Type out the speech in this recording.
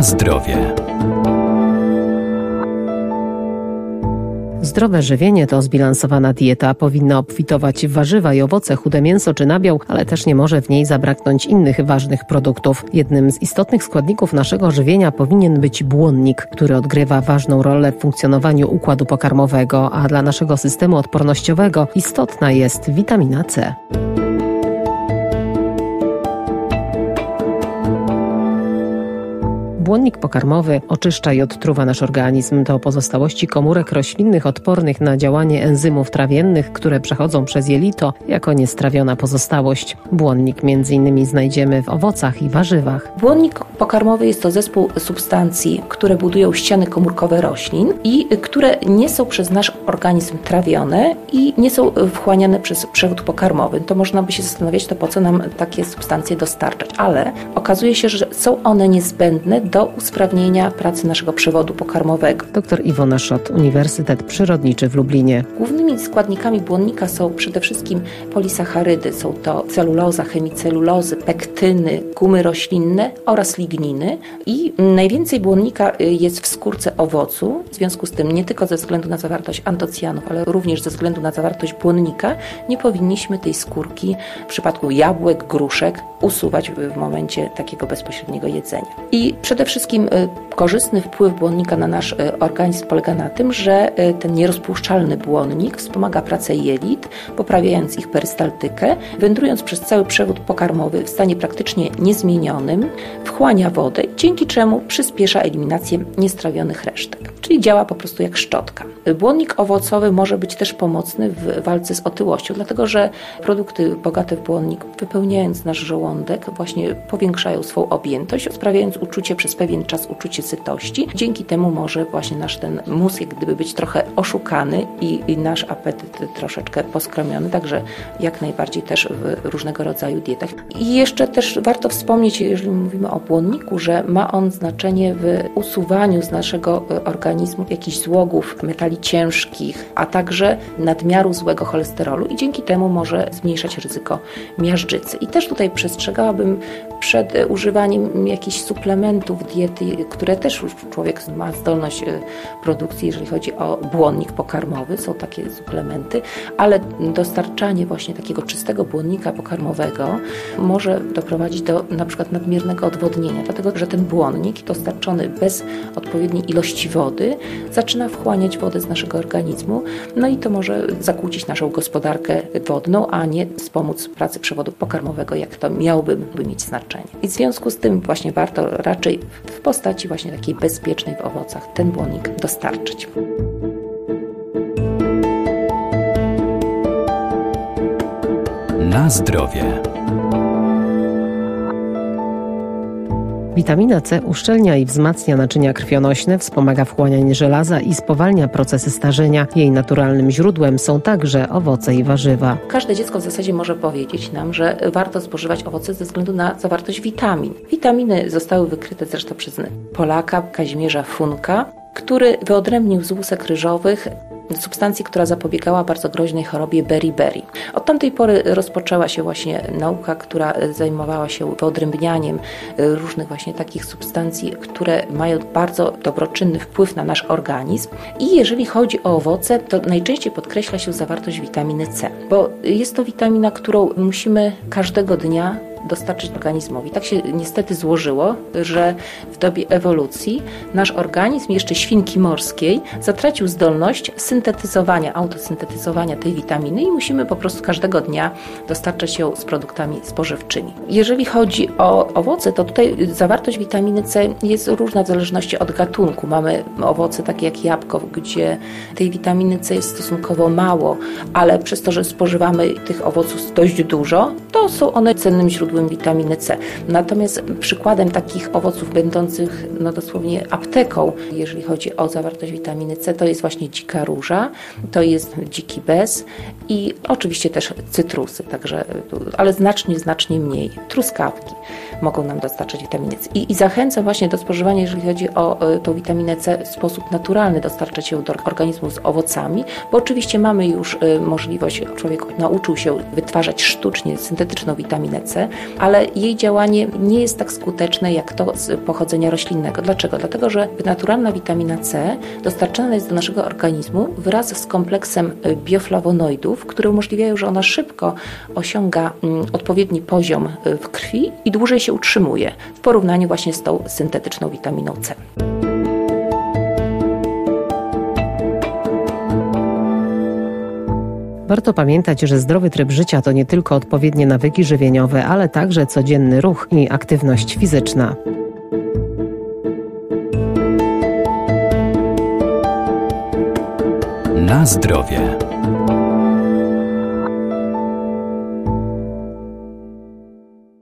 Zdrowie. Zdrowe żywienie to zbilansowana dieta. Powinna obfitować w warzywa i owoce, chude mięso czy nabiał, ale też nie może w niej zabraknąć innych ważnych produktów. Jednym z istotnych składników naszego żywienia powinien być błonnik, który odgrywa ważną rolę w funkcjonowaniu układu pokarmowego, a dla naszego systemu odpornościowego istotna jest witamina C. Błonnik pokarmowy oczyszcza i odtruwa nasz organizm do pozostałości komórek roślinnych odpornych na działanie enzymów trawiennych, które przechodzą przez jelito jako niestrawiona pozostałość. Błonnik m.in. znajdziemy w owocach i warzywach. Błonnik pokarmowy jest to zespół substancji, które budują ściany komórkowe roślin i które nie są przez nasz organizm trawione i nie są wchłaniane przez przewód pokarmowy. To można by się zastanawiać, to po co nam takie substancje dostarczać, ale okazuje się, że są one niezbędne do usprawnienia pracy naszego przewodu pokarmowego. Dr Iwona Szot, Uniwersytet Przyrodniczy w Lublinie. Głównymi składnikami błonnika są przede wszystkim polisacharydy. Są to celuloza, chemicelulozy, pektyny, gumy roślinne oraz ligniny. I najwięcej błonnika y, jest w skórce owocu. W związku z tym nie tylko ze względu na zawartość antocjanów, ale również ze względu na zawartość błonnika nie powinniśmy tej skórki w przypadku jabłek, gruszek usuwać w momencie takiego bezpośredniego jedzenia. I przede wszystkim y, korzystny wpływ błonnika na nasz y, organizm polega na tym, że y, ten nierozpuszczalny błonnik wspomaga pracę jelit, poprawiając ich perystaltykę, wędrując przez cały przewód pokarmowy w stanie praktycznie niezmienionym, wchłania wodę, dzięki czemu przyspiesza eliminację niestrawionych resztek, czyli działa po prostu jak szczotka. Błonnik owocowy może być też pomocny w walce z otyłością, dlatego że produkty bogate w błonnik, wypełniając nasz żołądek, właśnie powiększają swą objętość, sprawiając uczucie przez pewien czas uczucie sytości. Dzięki temu może właśnie nasz ten mózg jak gdyby być trochę oszukany i, nasz apetyt troszeczkę poskromiony, także jak najbardziej też w różnego rodzaju dietach. I jeszcze też warto wspomnieć, jeżeli mówimy o błonniku, że ma on znaczenie w usuwaniu z naszego organizmu jakichś złogów, metali ciężkich, a także nadmiaru złego cholesterolu i dzięki temu może zmniejszać ryzyko miażdżycy. I też tutaj przestrzegałabym przed używaniem jakichś suplementów diety, które też już człowiek ma zdolność e, produkcji, jeżeli chodzi o błonnik pokarmowy, są takie suplementy, ale dostarczanie właśnie takiego czystego błonnika pokarmowego może doprowadzić do na przykład nadmiernego odwodnienia, dlatego że ten błonnik dostarczony bez odpowiedniej ilości wody zaczyna wchłaniać wodę z naszego organizmu, no i to może zakłócić naszą gospodarkę wodną, a nie wspomóc pracy przewodu pokarmowego, jak to miałoby mieć znaczenie. I w związku z tym właśnie warto raczej w postaci właśnie takiej bezpiecznej w owocach ten błonnik dostarczyć. Na zdrowie. Witamina C uszczelnia i wzmacnia naczynia krwionośne, wspomaga wchłanianie żelaza i spowalnia procesy starzenia. Jej naturalnym źródłem są także owoce i warzywa. Każde dziecko w zasadzie może powiedzieć nam, że warto spożywać owoce ze względu na zawartość witamin. Witaminy zostały wykryte zresztą przez Polaka Kazimierza Funka, który wyodrębnił z łusek ryżowych substancji, która zapobiegała bardzo groźnej chorobie beriberi. Od tamtej pory rozpoczęła się właśnie nauka, która zajmowała się wyodrębnianiem różnych właśnie takich substancji, które mają bardzo dobroczynny wpływ na nasz organizm. I jeżeli chodzi o owoce, to najczęściej podkreśla się zawartość witaminy C, bo jest to witamina, którą musimy każdego dnia dostarczyć organizmowi. Tak się niestety złożyło, że w dobie ewolucji nasz organizm, jeszcze świnki morskiej, zatracił zdolność syntetyzowania, autosyntetyzowania tej witaminy i musimy po prostu każdego dnia dostarczać ją z produktami spożywczymi. Jeżeli chodzi o owoce, to tutaj zawartość witaminy C jest różna w zależności od gatunku. Mamy owoce takie jak jabłko, gdzie tej witaminy C jest stosunkowo mało, ale przez to, że spożywamy tych owoców dość dużo, to są one cennym źródłem źródłem witaminy C. Natomiast przykładem takich owoców będących no dosłownie apteką, jeżeli chodzi o zawartość witaminy C, to jest właśnie dzika róża, to jest dziki bez i oczywiście też cytrusy, także, ale znacznie, znacznie mniej. Truskawki mogą nam dostarczać witaminy C. I, I zachęcam właśnie do spożywania, jeżeli chodzi o e, tą witaminę C w sposób naturalny, dostarczać ją do organizmu z owocami, bo oczywiście mamy już e, możliwość, człowiek nauczył się wytwarzać sztucznie syntetyczną witaminę C, ale jej działanie nie jest tak skuteczne jak to z pochodzenia roślinnego. Dlaczego? Dlatego, że naturalna witamina C dostarczana jest do naszego organizmu wraz z kompleksem bioflawonoidów, które umożliwiają, że ona szybko osiąga mm, odpowiedni poziom w krwi i dłużej się utrzymuje w porównaniu właśnie z tą syntetyczną witaminą C. Warto pamiętać, że zdrowy tryb życia to nie tylko odpowiednie nawyki żywieniowe, ale także codzienny ruch i aktywność fizyczna. Na zdrowie.